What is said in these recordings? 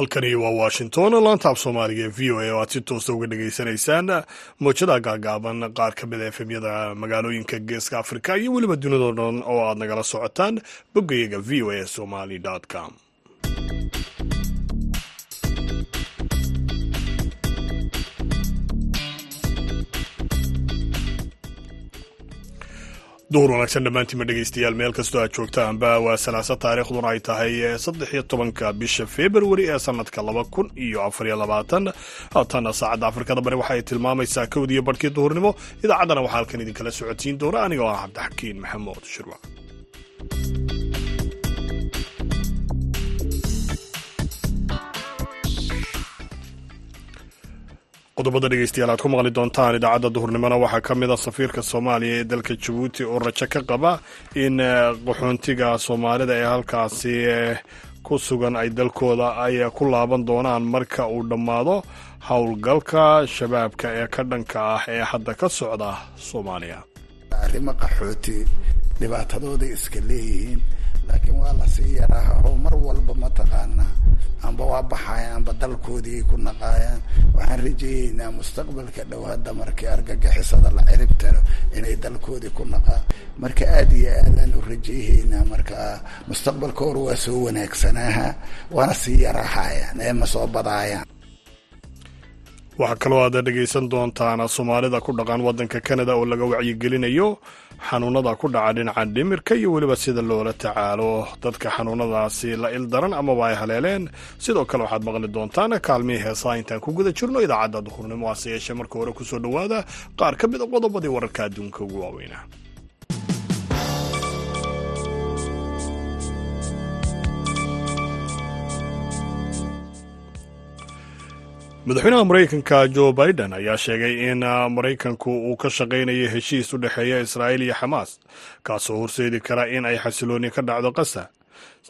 halkani waa washington laantaab soomaaliga ee v o a oo aad si toosa uga dhagaysanaysaan mowjada gaagaaban qaar ka mid a efemyada magaalooyinka geeska afrika iyo weliba dunidao dhan oo aad nagala socotaan boggayaga v o a somali com duhur wanaagsan dhammaantiinma dhegaystayaal. Meel kastoo aad joogtaanba waa salaasa taariikhduna ay tahay saddex iyo tobanka bisha februari ee sanadka laba kun iyo afariyo labaatan. Haatana saacadda afrikada bari waxa ay tilmaamaysaa kowdiiyo barhkii duhurnimo. Idaacaddana waxaa halkan idinkala socodsiin doona anigoo ah cabdixakiin maxamuud shirwa qodobada dhegeystayaal aad ku maqli doontaan idaacadda duhurnimona waxaa ka mid a safiirka soomaaliya ee dalka jabuuti oo rajo ka qaba in qaxoontiga soomaalida ee halkaasi ku sugan ay dalkooda ay ku laaban doonaan marka uu dhammaado howlgalka shabaabka ee ka dhanka ah ee hadda ka socda soomaaliya. Arrimo qaxooti dhibaatadooday iska leeyihiin laakiin waa la sii yaraaha oo mar walba mataqaanaa amba waa baxayan amba dalkoodii ku naqaayaan. Waxaan rajeeyeynaa mustaqbalka dhow hadda markii argagixisada la cirib inay dalkoodii ku naqaan marka aada iyo aadaan u rajeeyeynaa marka mustaqbalka hor waa soo wanaagsanaaha waana sii yarahayaan ee ma soo badaayaan waxaa kaloo aad dhegaysan doontaan soomaalida ku dhaqan waddanka canada oo laga wacyigelinayo xanuunada ku dhaca dhinaca dhimirka iyo weliba sida loola tacaalo. Dadka xanuunadaasi la ildaran amaba ay haleeleen sidoo kale waxaad maqli doontaan kaalmihii heesaa intaan ku guda jirno idaacadda duhurnimo hase yeeshee marka hore ku soo dhowaada qaar ka mid a qodobadii wararka adduunka ugu waaweynaa madaxweynaha maraykanka jo biden ayaa sheegay in maraykanku uu ka shaqaynayo heshiis u dhexeeya israa'iil iyo xamaas kaasoo horseedi kara in ay xasilooni ka dhacdo qasa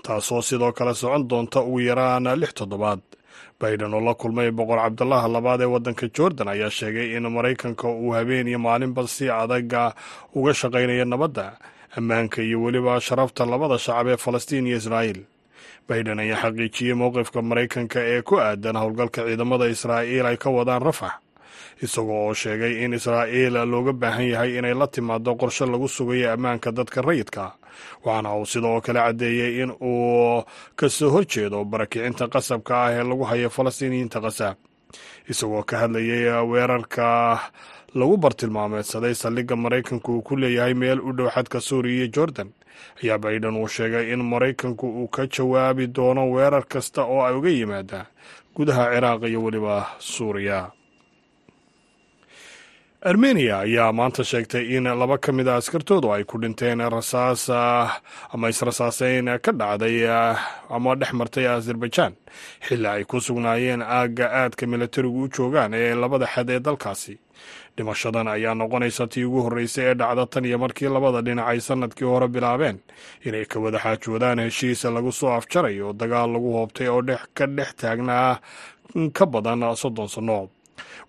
taasoo sidoo kale socon doonta ugu yaraan lix toddobaad. Biden oo la kulmay boqor cabdalaha labaad ee waddanka jordan ayaa sheegay in maraykanka uu habeen iyo maalinba si adaga uga shaqaynaya nabadda ammaanka iyo weliba sharafta labada shacab ee falastiin iyo israa'iil biden ayaa xaqiijiyey mowqifka maraykanka ee ku aadan howlgalka ciidamada israa'iil ay ka wadaan rafax isagoo oo sheegay in israa'iil looga baahan yahay inay la timaado qorshe lagu sugayo ammaanka dadka rayidka waxaana uu sidoo kale caddeeyey in uu ka soo horjeedo barakicinta qasabka ah ee lagu hayo falastiiniyiinta qasaab isagoo ka hadlayay weerarka lagu bartilmaameedsaday saldhigga maraykanku uu ku leeyahay meel u dhow xadka suuriya iyo jordan ayaa biden uu sheegay in maraykanku uu ka jawaabi doono weerar kasta oo ay uga yimaadaan gudaha ciraaq iyo weliba suuriya. Armeniya ayaa maanta sheegtay in laba ka mid a askartoodu ay ku dhinteen rasaas ama israsaaseyn ka dhacday ama dhex martay azerbaijan xilli ay ku sugnaayeen aagga aadka milatarigu u joogaan ee labada xad ee dalkaasi dhimashadan ayaa noqonaysa tii ugu horreysay ee dhacda tan iyo markii labada dhinac ay sannadkii hore bilaabeen. Inay ka wada xaajoodaan heshiis lagu soo afjarayo dagaal lagu hoobtay oo ka dhex taagnaa ka badan soddon sanno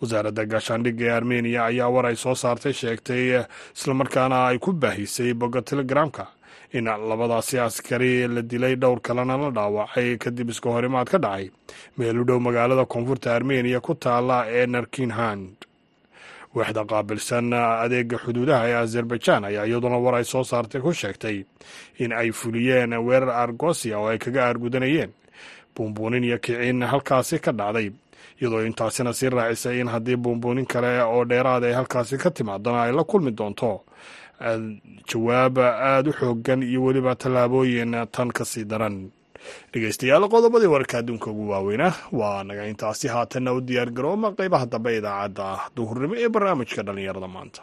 wasaaradda gaashaandhigga ee armeniya ayaa war ay soo saartay sheegtay islamarkaana ay ku baahisay bogga telegramka in labadaasi askari la dilay dhowr kalena la dhaawacay kadib iska horimaad ka dhacay. Meel u dhow magaalada koonfurta armeniya ku taala ee narkinhand waaxda qaabilsan adeega xuduudaha ee azerbaijan ayaa iyaduna war ay soo saartay ku sheegtay in ay fuliyeen weerar argosia oo ay kaga aargudanayeen buunbuunin iyo kicin halkaasi ka dhacday iyadoo intaasina sii raacisay in haddii buunbuunin kale oo dheeraad ay halkaasi ka timaadana ay la kulmi doonto. Jawaab aada u xoogan iyo weliba tallaabooyin tan ka sii daran dhegeystayaal qodobadii wararka adduunka ugu waaweyna. Waa naga intaasi haatanna u diyaar garooma qeybaha dambe idaacadda duhurnimo ee barnaamijka dhallinyarada maanta.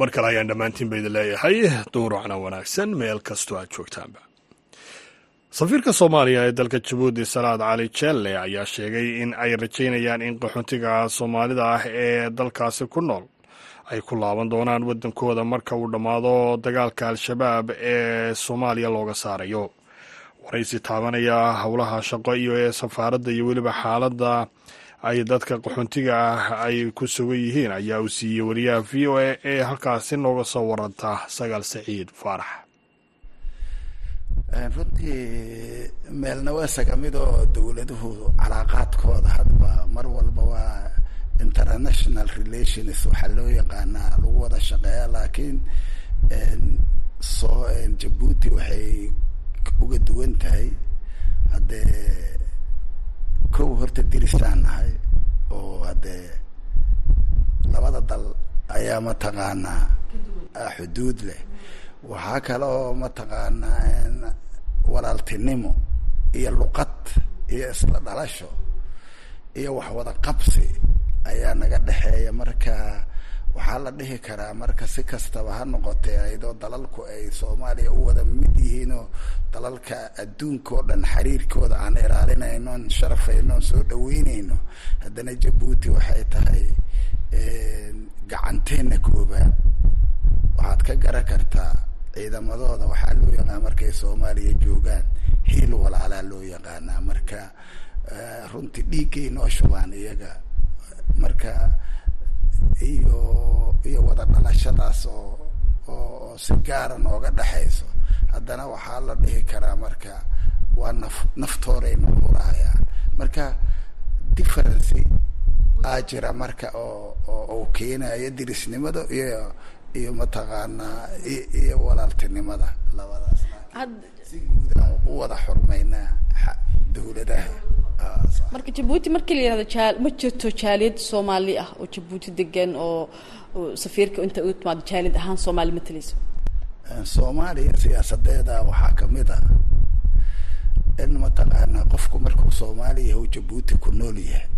Mar kale ayaan dhammaantiin ba idin leeyahay duuracna wanaagsan meel kastoo aad joogtaanba safiirka soomaaliya ee dalka jabuuti salaad cali jelle ayaa sheegay in ay rajaynayaan in qaxoontiga soomaalida ah ee dalkaasi ku nool ay ku laaban doonaan waddankooda marka uu dhammaado dagaalka al-shabaab ee soomaaliya looga saarayo. Waraysi taabanaya howlaha shaqo iyo ee safaaradda iyo weliba xaaladda ay dadka qaxoontiga ah ay ku sugan yihiin ayaa uu siiyey wariyaha v o a ee halkaasi nooga soo waranta sagaal saciid faarax runtii meelna waa sagamid oo dowladuhu calaaqaadkooda hadba mar walba waa international relations waxaa loo yaqaanaa lagu wada shaqeeya laakiin soo jabuuti waxay uga duwan tahay. Haddee kow horta dirisaan nahay oo haddee labada dal ayaa mataqaanaa xuduud leh waxaa kale oo mataqaanaa walaaltinimo iyo luqad iyo isla dhalasho iyo wax wada qabsi ayaa naga dhexeeya. Marka waxaa la dhihi karaa marka si kastaba ha noqotee ayadoo dalalku ay soomaaliya u wada mid yihiin oo dalalka adduunka oo dhan xiriirkooda aan ilaalinayno on sharafayno on soo dhaweynayno haddana jabuuti waxay tahay gacanteena koobaad waxaad ka garan kartaa ciidamadooda waxaa loo yaqaan markay soomaaliya joogaan hiil walaalaa loo yaqaanaa. Marka runtii dhiiggay noo shubaan iyaga marka iyo iyo wada dhalashadaas oo oo si gaara nooga dhexayso haddana waxaa la dhihi karaa marka waa naf naftooday noqurayaan marka differency aa jira marka oo oo keenayo dirisnimada iyo iyo mataqaanaa iyo walaaltinimada labadaas si guud aan u wada xurmaynaa dawladaha marka jabuuti markii la yihahdo jaa ma jirto jaaliyad soomaali ah oo jabuuti degan oo safiirka inta u timaado jaaliyad ahaan soomaali matalayso soomaaliya siyaasadeeda waxaa ka mid a in mataqaanaa qofku markuu soomaaliya yahu jabuuti ku nool yahay.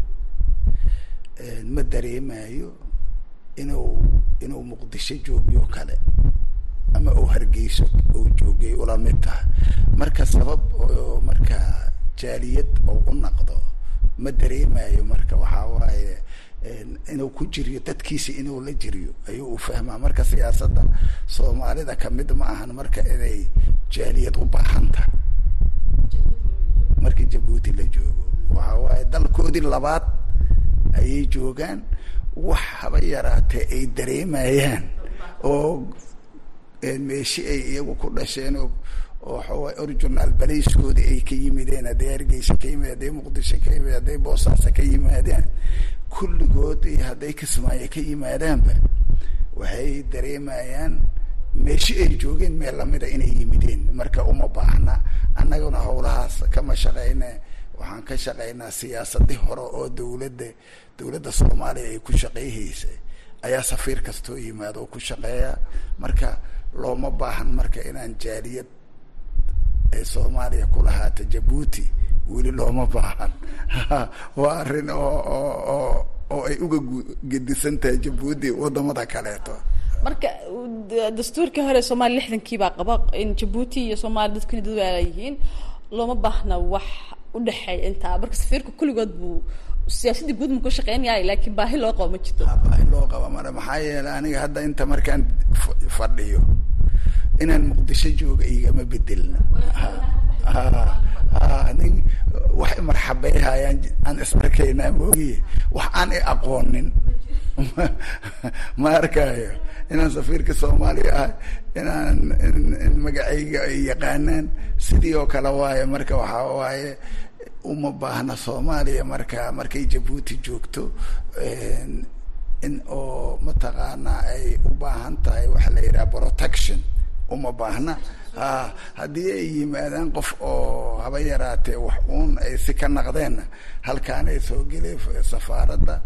Ma dareemayo inuu inuu muqdisho joogiyo kale ama uu hargeyso uu joogay ula mid marka sabab marka jaaliyad oo u naqdo ma dareemayo marka waxaa waaye inuu ku jiriyo dadkiisi inuu la jiriyo ayuu u fahmaa. Marka siyaasadda soomaalida ka mid ma ahan marka inay jaaliyad u baahan tahay. Markii jabuuti la joogo waxaa waaye dalkoodii labaad ayay joogaan wax haba yaraatee ay dareemayaan oo meeshi ay iyagu ku dhasheen oo waxawaay original balaiskoodii ay ka yimideen hadday hargeysa ka yimid hadday muqdisho ka yimid hadday boosaaso ka yimaadaan kulligood iyo hadday kismaayo ka yimaadaanba waxay dareemayaan meeshi ay joogeen meel lamida inay yimideen. Marka uma baahna annaguna howlahaas kama shaqeyne waxaan ka shaqeynaa siyaasadi hore oo dawladda dawladda soomaaliya ay ku shaqeyhaysay ayaa safiir kastoo yimaado ku shaqeeya. Marka looma baahan marka inaan jaaliyad ay soomaaliya ku lahaata jabuuti weli looma baahan. Waa arrin oo oo oo oo ay uga gedisan tahay jabuuti waddamada kaleeto. Marka dastuurkii hore soomaaliya lixdankii baa qaba. In jabuuti iyo soomaaliya dadkuna dad waala yihiin looma baahna wax udhexeeya intaa. Marka safiirka kulligood buu siyaasadii guud ma ku shaqeynaya laakiin baahi loo qabo ma jirto. Baahi loo qaba mara maxaa yeelay aniga hadda inta markaan fadhiyo inaan muqdisho jooga igama bedelna nin wax marxabeyhayaan aan isarkaynaa moogiye wax aan i aqoonin. Ma arkaayo inaan safiirka soomaaliya ah inaan magacayga ay yaqaanaan sidii oo kale waaye marka waxaa waaye uma baahna soomaaliya marka markay jabuuti joogto in oo mataqaanaa ay u baahan tahay waxa la yidhaha uma baahna. Ha haddii ay yimaadaan qof oo haba yaraatee wax uun ay si ka naqdeenna halkaanay soo gelay safaaradda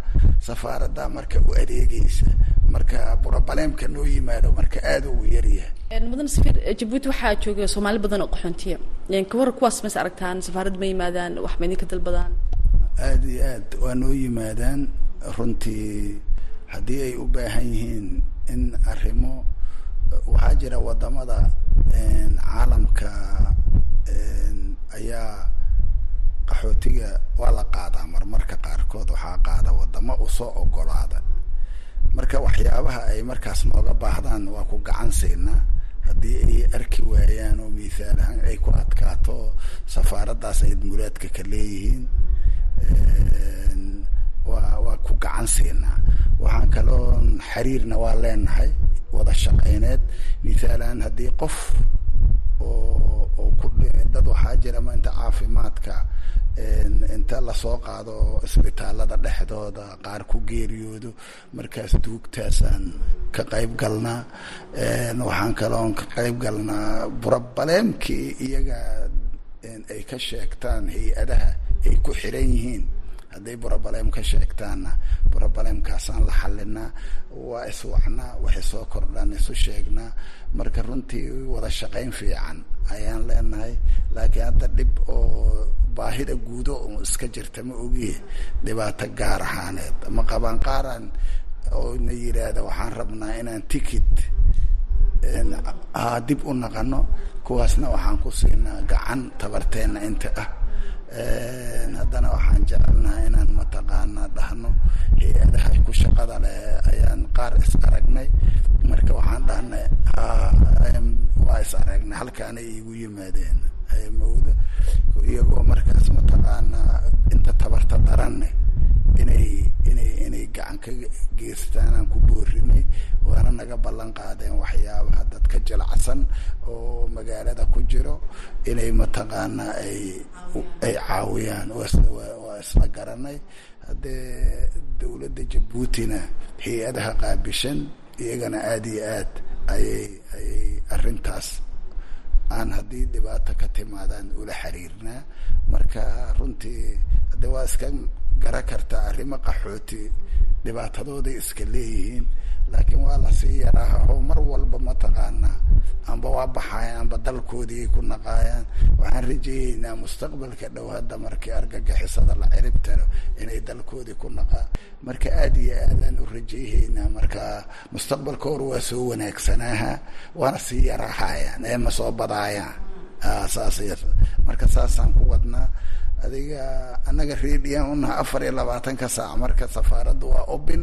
safaaradda marka u adeegeysa marka burobaleemka noo yimaado marka aada ugu yaryahay mudan safiir jabuuti waxaa jooga soomaali badan oo qaxoontiya. Kawar kuwaas mas aragtaan safaaradda ma yimaadaan wax ma idinka dalbadaan? Aada iyo aad waa noo yimaadaan. Runtii haddii ay u baahan yihiin in arrimo waxaa jira waddamada caalamka ayaa qaxootiga waa la qaadaa. Marmarka qaarkood waxaa qaada wadamo u soo ogolaada marka waxyaabaha ay markaas nooga baahdaan waa ku gacan siinaa haddii ay arki waayaan oo mithaal ahaan ay ku adkaato safaaraddaas ay muraadka ka leeyihiin waa waa ku gacan siinaa waxaan kaloon xiriirna waa leenahay wada shaqayneed. Mithaalaan haddii qof oo oo ku dad waxaa jira ma inta caafimaadka inta la soo qaado isbitaalada dhexdooda qaar ku geeriyoodo markaas duugtaasaan ka qayb galnaa. Waxaan kaloon ka qayb galnaa burabaleemkii iyaga ay ka sheegtaan hay'adaha ay ku xiran yihiin hadday burabaleem ka sheegtaanna burabaleemkaasaan la xalinaa waa iswacnaa waxay soo kordhaan isu sheegnaa. Marka runtii wada shaqayn fiican ayaan leenahay laakiin hadda dhib oo baahida guudo oo iska jirta ma ogiye. Dhibaato gaar ahaaneed. Ma qabaan qaaraan oo na yidhaahda waxaan rabnaa inaan ticket dib u naqano kuwaasna waxaan ku siinaa gacan tabarteenna inta ah. Haddana waxaan jecelnaha inaan mataqaanaa dhahno hay'adaha ku shaqada leh ayaan qaar is aragnay marka waxaan dhahnay waa is aragnay halkaanay iigu yimaadeen mawda iyagoo markaas mataqaanaa inta tabarta daranne inay inay inay gacan ka geystaan aan ku boorinay waana naga ballan qaadeen waxyaabaha dadka jilacsan oo magaalada ku jiro inay mataqaanaa ay ay caawiyaan waa isla garanay. Haddee dowladda jabuutina hay'adaha qaabishan iyagana aada iyo aad ayay ayay arrintaas aan haddii dhibaato ka timaadaan ula xiriirnaa. Marka runtii hadde waa iska gara kartaa arrimo qaxooti dhibaatadooday iska leeyihiin laakiin waa la sii yaraaha oo mar walba mataqaanaa amba waa baxayan amba dalkoodii ku naqaayaan waxaan rajeeyeynaa mustaqbalka dhow markii argagixisada la cirib taro inay dalkoodii ku naqaan marka aada iyo aadaan u rajeeyeynaa marka mustaqbalka hor waa soo wanaagsanaaha waana sii yarahayaan ee ma soo badaayaan. Saas marka saasaan ku wadnaa adiga annaga redian unaha afar iyo labaatanka saac marka safaaradda waa obin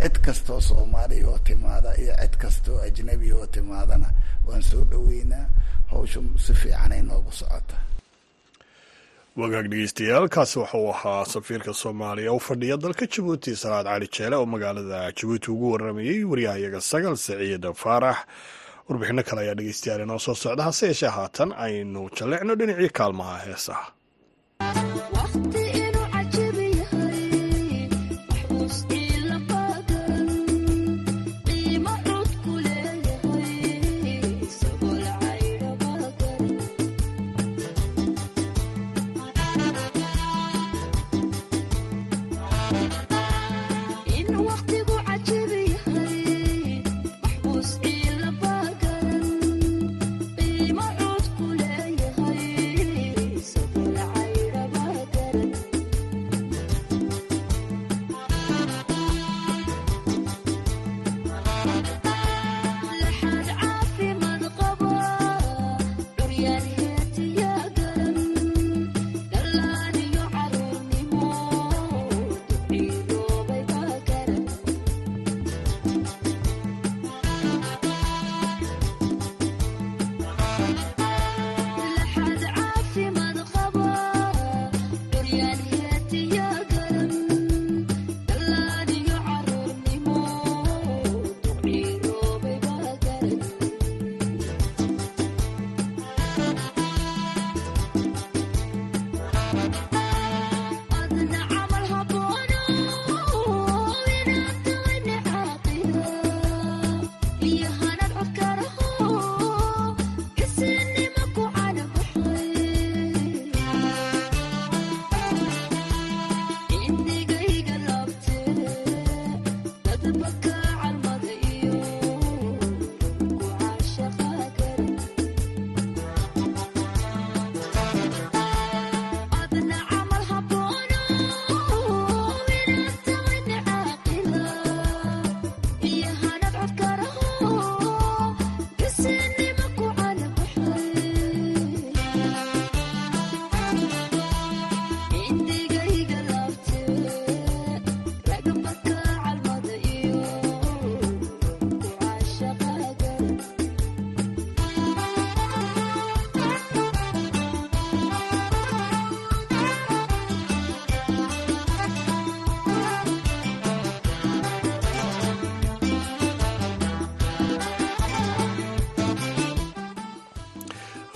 cid kastoo soomaaliya oo timaada iyo cid kastoo ajnabi oo timaadana waan soo dhaweynaa hawsha si fiicanay noogu socota wagaag dhegeystayaal kaasi waxa uu ahaa safiirka soomaaliya u fadhiya dalka jabuuti salaad cali jeele oo magaalada jabuuti ugu waramayey waryahayaga sagal saciid faarax. Warbixino kale ayaa dhegeystayaal inoo soo socda hase yeeshee haatan aynu jalleecno dhinacii kaalmaha heesaha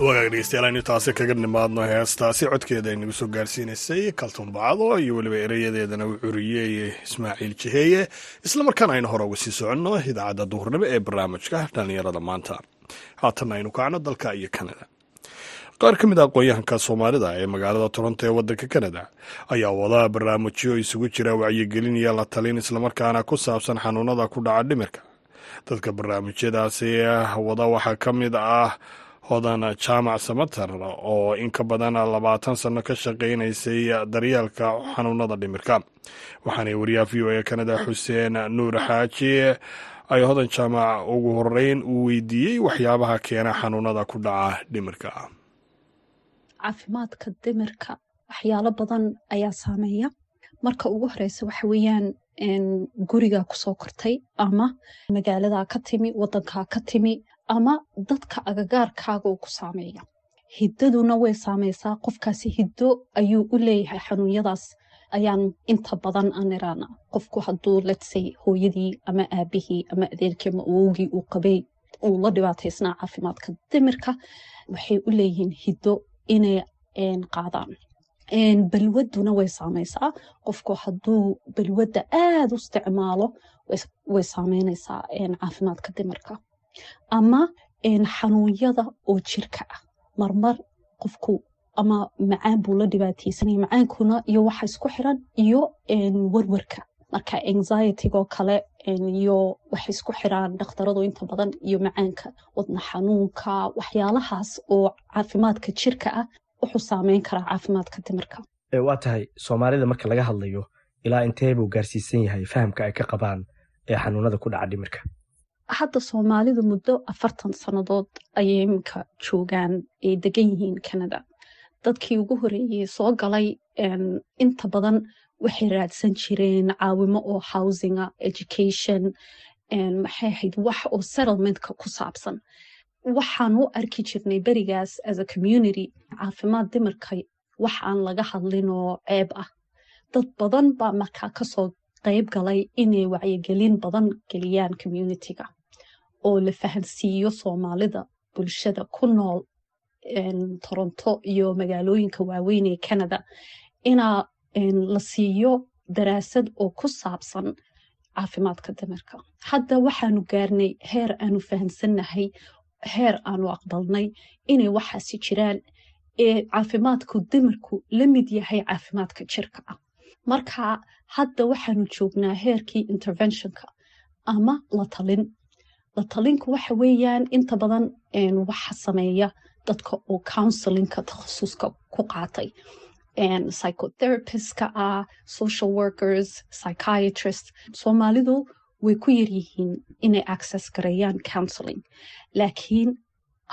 wagaag dhegeystayaal aynu taasi kaga nimaadno heestaasi codkeeda ay nagu soo gaarsiinaysay kaltuun bacdo iyo weliba ereyadeedana uu curiyey ismaaciil jiheeye islamarkaana aynu hore uga sii soconno idaacadda duhurnimo ee barnaamijka dhallinyarada maanta haatanna aynu kacno dalka iyo kanada qaar ka mid a aqoon-yahanka soomaalida ee magaalada toronto ee waddanka kanada ayaa wada barnaamijyo isugu jira wacyigelin iyo la talin islamarkaana ku saabsan xanuunada ku dhaca dhimirka dadka barnaamijyadaasi wada waxaa ka mid ah hodan jaamac samater oo in ka badan labaatan sano ka shaqaynaysay daryeelka xanuunada dhimirka. Waxaana wariyaha v o e kanada xuseen nuur xaaji ay hodan jaamac ugu horeyn uu weydiiyey waxyaabaha keena xanuunada ku dhaca dhimirka. Caafimaadka dhimirka waxyaalo badan ayaa saameeya. Marka ugu horeysa waxa weeyaan guriga ku soo kortay ama magaaladaa ka timi wadankaa ka timi ama dadka agagaarkaaga ku saameeya. Hiddaduna way saameysaa qofkaasi hiddo ayuu u leeyahay xanuunyadaas. Ayaan inta badan aan iraana qofku hadduu letsay hooyadii ama aabihii ama adeerkii ama awowgii uu qabay uu la dhibaataysnaa caafimaadka dimirka waxay u leeyihiin hiddo inay qaadaan. Balwaduna way saameysaa qofku hadduu balwadda aada u isticmaalo way saameyneysaa caafimaadka dimirka ama xanuunyada oo jirka ah. Marmar qofku ama macaan buu la dhibaateysanaya macaankuna iyo waxa isku xiran iyo warwarka. Marka anxietigoo kale iyo waxay isku xiraan dhakhtaradu inta badan iyo macaanka wadna xanuunka waxyaalahaas oo caafimaadka jirka ah wuxuu saameyn karaa caafimaadka dimirka waa tahay soomaalida marka laga hadlayo ilaa intee buu gaarsiisan yahay fahamka ay ka qabaan ee xanuunada ku dhaca dhimirka hadda soomaalidu muddo afartan sannadood ayay iminka joogaan ay degan yihiin canada dadkii ugu horeeyey soo galay inta badan waxay raadsan jireen caawimo oo housinga education maxay ahayd wax oo settlementka ku saabsan waxaan u arki jirnay berigaas as a community caafimaad dimirka wax aan laga hadlin oo ceeb ah dad badan baa markaa ka soo qayb galay inay wacyigelin badan geliyaan communitiga oo la fahansiiyo soomaalida bulshada ku nool toronto iyo magaalooyinka waaweyn ee canada inaa la siiyo daraasad oo ku saabsan caafimaadka dimirka hadda waxaanu gaarnay heer aanu fahansannahay heer aanu aqbalnay inay waxaasi jiraan ee caafimaadku dimirku la mid yahay caafimaadka jirka ah marka hadda waxaanu joognaa heerkii interventionka ama la talin la talinku waxa weeyaan inta badan waxa sameeya dadka oo counselinka takhasuska ku qaatay. Psychotherapistska ah social workers psychiatrist. Soomaalidu way ku yaryihiin inay access gareeyaan counseling. Laakiin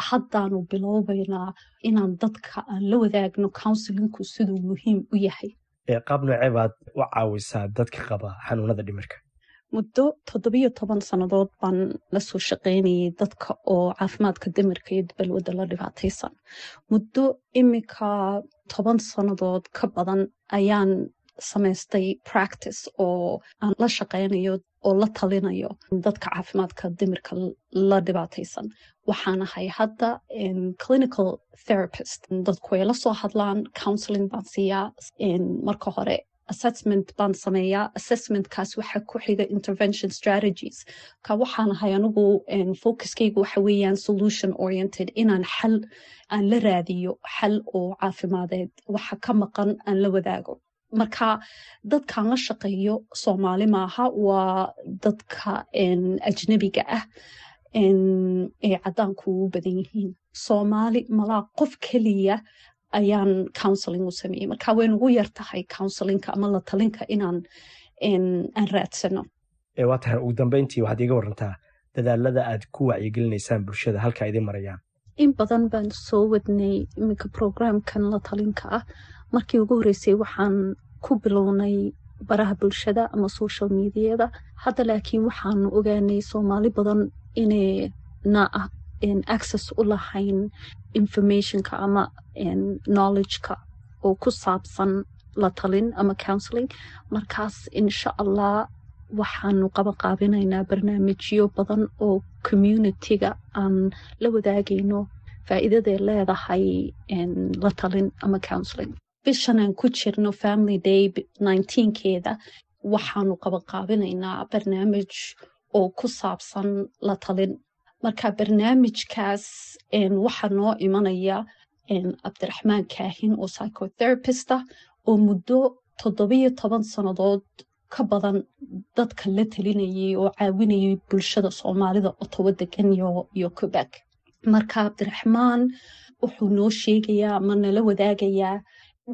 haddaanu bilowbaynaa inaan dadka aan la wadaagno counselinku siduu muhiim u yahay. Qaab noocee baad u caawisaa dadka qaba xanuunada dhimirka muddo toddobiyo toban sannadood baan la soo shaqaynayay dadka oo caafimaadka dimirka iyo balwadda la dhibaataysan muddo iminka toban sannadood ka badan ayaan samaystay practice oo aan la shaqaynayo oo la talinayo dadka caafimaadka dimirka la dhibaataysan waxaan ahay hadda clinical therapist. dadku ay la soo hadlaan counseling baan siiyaa marka hore assessment baan sameeyaa assessmentkaas waxa ku xiga intervention strategies. Ka waxaan ahay anigu focuskaygu waxa weeyaan solution oriented inaan xal aan la raadiyo xal oo caafimadeed waxa ka maqan aan la wadaago. Marka dadkaan la shaqeeyo soomaali maaha waa dadka ajnabiga ah ee caddaanku ugu badan yihiin. Soomaali malaa qof keliya ayaan counseling u sameeyey marka way nugu yar tahay counselinka ama la talinka inaan aan raadsano. Waa tahay ugu dambeyntii waxaad iiga warantaa dadaalada aad ku wacyigelinaysaan bulshada halka idin marayaan. In badan baan soo wadnay iminka programkan la talinka ah. Markii ugu horreysay waxaan ku bilownay baraha bulshada ama social mediada. Hadda laakiin waxaanu ogaanay soomaali badan inayna ah access u lahayn informationka ama knowledgeka oo ku saabsan la talin ama counseling. Markaas insha allah waxaanu qabanqaabinaynaa barnaamijyo badan oo communitiga aan la wadaagayno faa'iidaday leedahay la talin ama counseling. Bishan aan ku jirno family day nineteenkeeda waxaanu qabanqaabinaynaa barnaamij oo ku saabsan la talin marka barnaamijkaas waxaa noo imanaya cabdiraxmaan kaahin oo psychotherapista oo muddo toddobiyo toban sannadood ka badan dadka la talinayay oo caawinayay bulshada soomaalida otowa degan iyo quebec. Marka cabdiraxmaan wuxuu noo sheegayaa ama nala wadaagayaa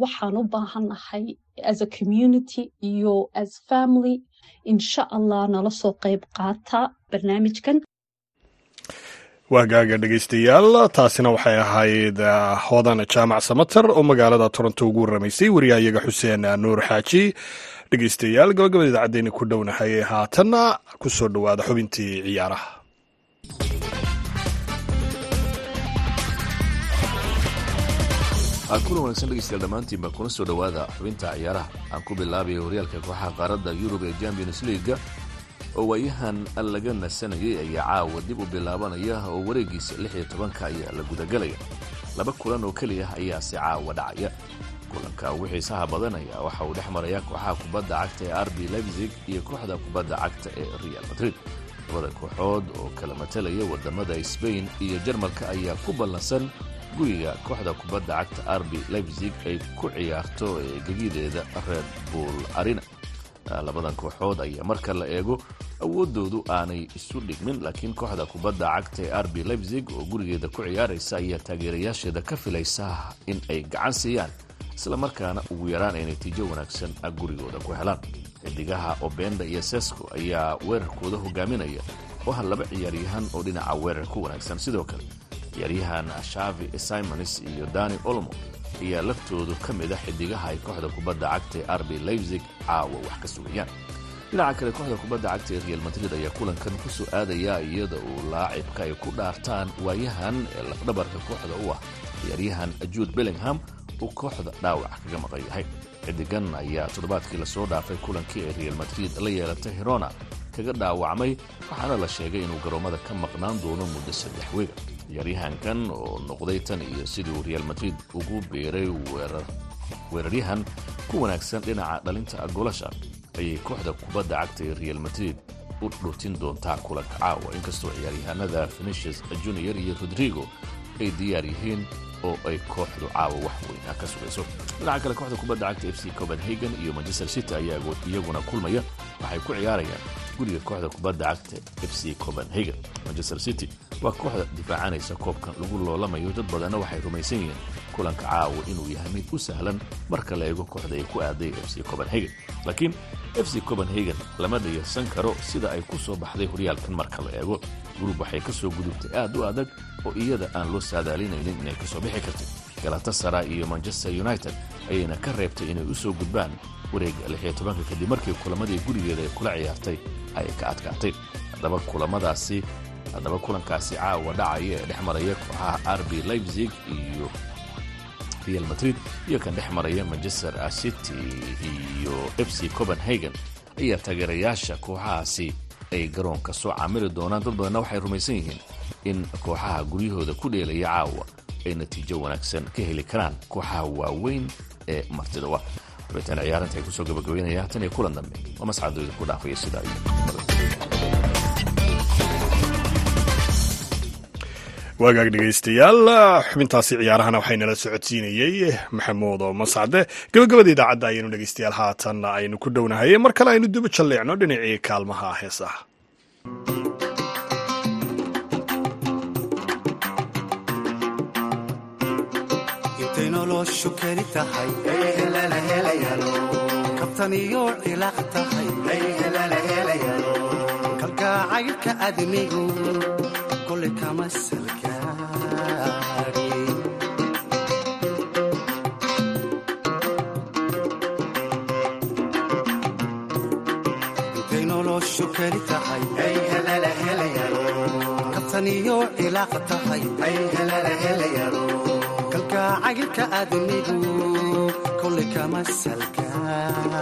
waxaan u baahannahay as a community iyo as family insha allah nala soo qayb qaata barnaamijkan waagaaga dhegaystayaal taasina waxay ahayd hodan jaamac samater oo magaalada toronto ugu waramaysay wariyahayaga xuseen nuur xaaji. Dhegaystayaal gabagabada idaacaddeena ku dhownahay haatanna ku soo dhowaada xubintii ciyaaraha. Kulan wanaagsan dhegeystayaal dhammaantiinba kuna soo dhowaada xubinta ciyaaraha. Aan ku bilaabaya horyaalka kooxaha qaaradda yurub ee champions leaga oo waayahan laga nasanayay ayaa caawa dib u bilaabanaya oo wareegiisa lix iyo tobanka ayaa la gudagelaya laba kulan oo keliya ayaase caawa dhacaya. Kulanka ugu xiisaha badanaya waxa uu dhex maraya kooxaha kubadda cagta ee arbi leipzig iyo kooxda kubadda cagta ee real madrid. Labada kooxood oo kala matalaya waddamada sbain iyo jarmalka ayaa ku ballansan guriga kooxda kubadda cagta arbi leipzig ay ku ciyaarto gegideeda red bull arena labadan kooxood ayaa marka la eego awoodoodu aanay isu dhigmin laakiin kooxda kubadda cagta ee arbi leipzig oo gurigeeda ku ciyaaraysa ayaa taageerayaasheeda ka filaysa in ay gacan siiyaan isla markaana ugu yaraan ay natiijo wanaagsan gurigooda ku helaan. Xidigaha obenda iyo sesco ayaa weerarkooda hogaaminaya oo ha laba ciyaaryahan oo dhinaca weerar ku wanaagsan. Sidoo kale ciyaaryahan shavi simonis iyo dani olmo ayaa laftoodu ka mid a xidigaha ay kooxda kubadda cagta ee arbi leipzig caawa wax ka sugayaan. Dhinaca kale kooxda kubadda cagta ee real madrid ayaa kulankan ku soo aadaya iyada uu laacibka ay ku dhaartaan waayahan ee lafdhabarka kooxda u ah ciyaaryahan jude bellingham uu kooxda dhaawac kaga maqan yahay. Xidigan ayaa toddobaadkii la soo dhaafay kulankii ay real madrid la yeelatay herona kaga dhaawacmay waxaana la sheegay inuu garoommada ka maqnaan doono muddo saddex weega ciyaaryahankan oo noqday tan iyo sidii uu real madrid ugu biiray weeraryahan ku wanaagsan dhinaca dhalinta goolasha ayay kooxda kubadda cagta ee real madrid u dhutin doontaa kulanka caawa inkastoo ciyaaryahanada fenicius junior iyo rodrigo ay diyaar yihiin oo ay kooxdu caawa wax weynaa ka sugayso. Dhinaca kale kooxda kubadda cagta f c copenhagen iyo manchester city ayaa iyaguna kulmaya waxay ku ciyaarayaan guriga kooxda kubadda cagta f c copenhagen manchester city waa kooxda difaacanaysa koobkan lagu loolamayo. Dad badanna waxay rumaysan yihiin kulanka caawa inuu yahay mid u sahlan marka la eego kooxda ay ku aaday f c copenhagen. Laakiin f c copenhagen lama dhayarsan karo sida ay ku soo baxday horyaalkan marka la eego. Gurub waxay ka soo gudubtay aad u adag oo iyada aan loo saadaalinaynin inay ka soo bixi kartay galatasara iyo manchester united ayayna ka reebtay inay u soo gudbaan wareega lixiyo tobanka kadib markii kulamadii gurigeeda ay kula ciyaartay ay ka adkaatay. Haddaba kulamadaasi haddaba kulankaasi caawa dhacaya ee dhex maraya kooxaha arbi leipzig iyo real madrid iyo kan dhex maraya manchester city iyo f c copenhagen. Ayaa taageerayaasha kooxahaasi ay garoonka soo caamili doonaan. Dad badanna waxay rumaysan yihiin in kooxaha guryahooda ku dheelaya caawa ay natiijo wanaagsan ka heli karaan kooxaha waaweyn ee martida xubintan ciyaaranta ay ku soo gabagabaynaya tan iyo kulan dambe waa mascadooda ku dhaafaya sidaa iyo waagaag xubintaasi ciyaarahana waxaynala socodsiinayey maxamuud oo mascade gabagabada idaacadda ayaynu dhegaystayaal haatan aynu ku dhownahay mar kale aynu duba jalleecno dhinacii kaalmaha heesaha noloshu keli tahay. Kabtan iyo cilaaq tahay. Kalgacaylka admigu kole kama salgaadhin intay noloshu keli tahay cagilka aadamigu kolay kama salkaadhin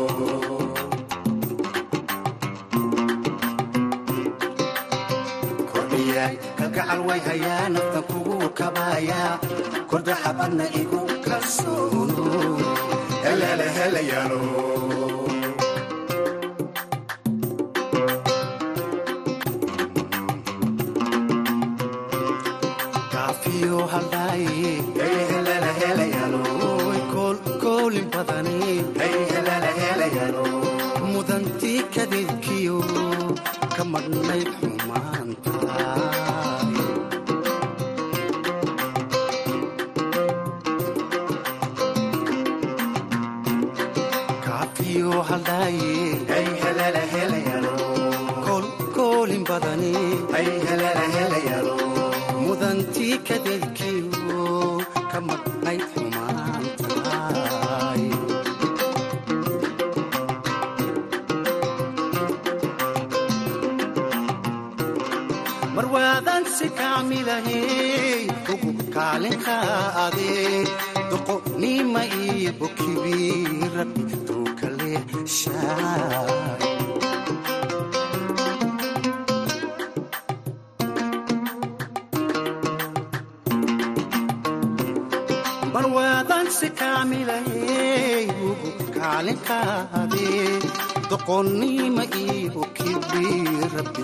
kordhiyay kalgacal way hayaa nafta kugu kabaaya. Xabadna igu kalsoono mar waadan si kaamilahey ugu kaalin qaadee doqonima iyo bokibi rabbi tuukale shaay doqonnima iyo kibi rabbi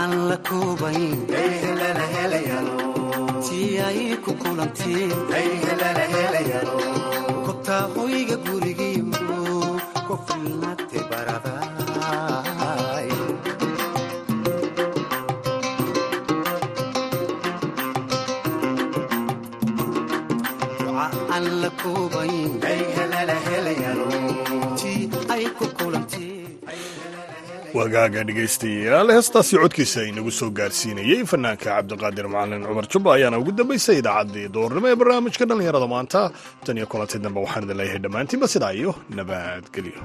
aan la koobayn tii ay ku kulantiin kobtaa hoyga gurigiyo ku filnaate baradaay wagaaga dhegaystayaal heestaasi codkiisa inagu soo gaarsiinayey fanaanka cabdiqaadir macalin cumar jubba ayaana ugu dambaysay idaacaddii doornimo ee barnaamijka dhallinyarada maanta. Tan iyo kulanti dambe waxaan idin leeyahay dhammaantiinba sidaa iyo nabadgelyo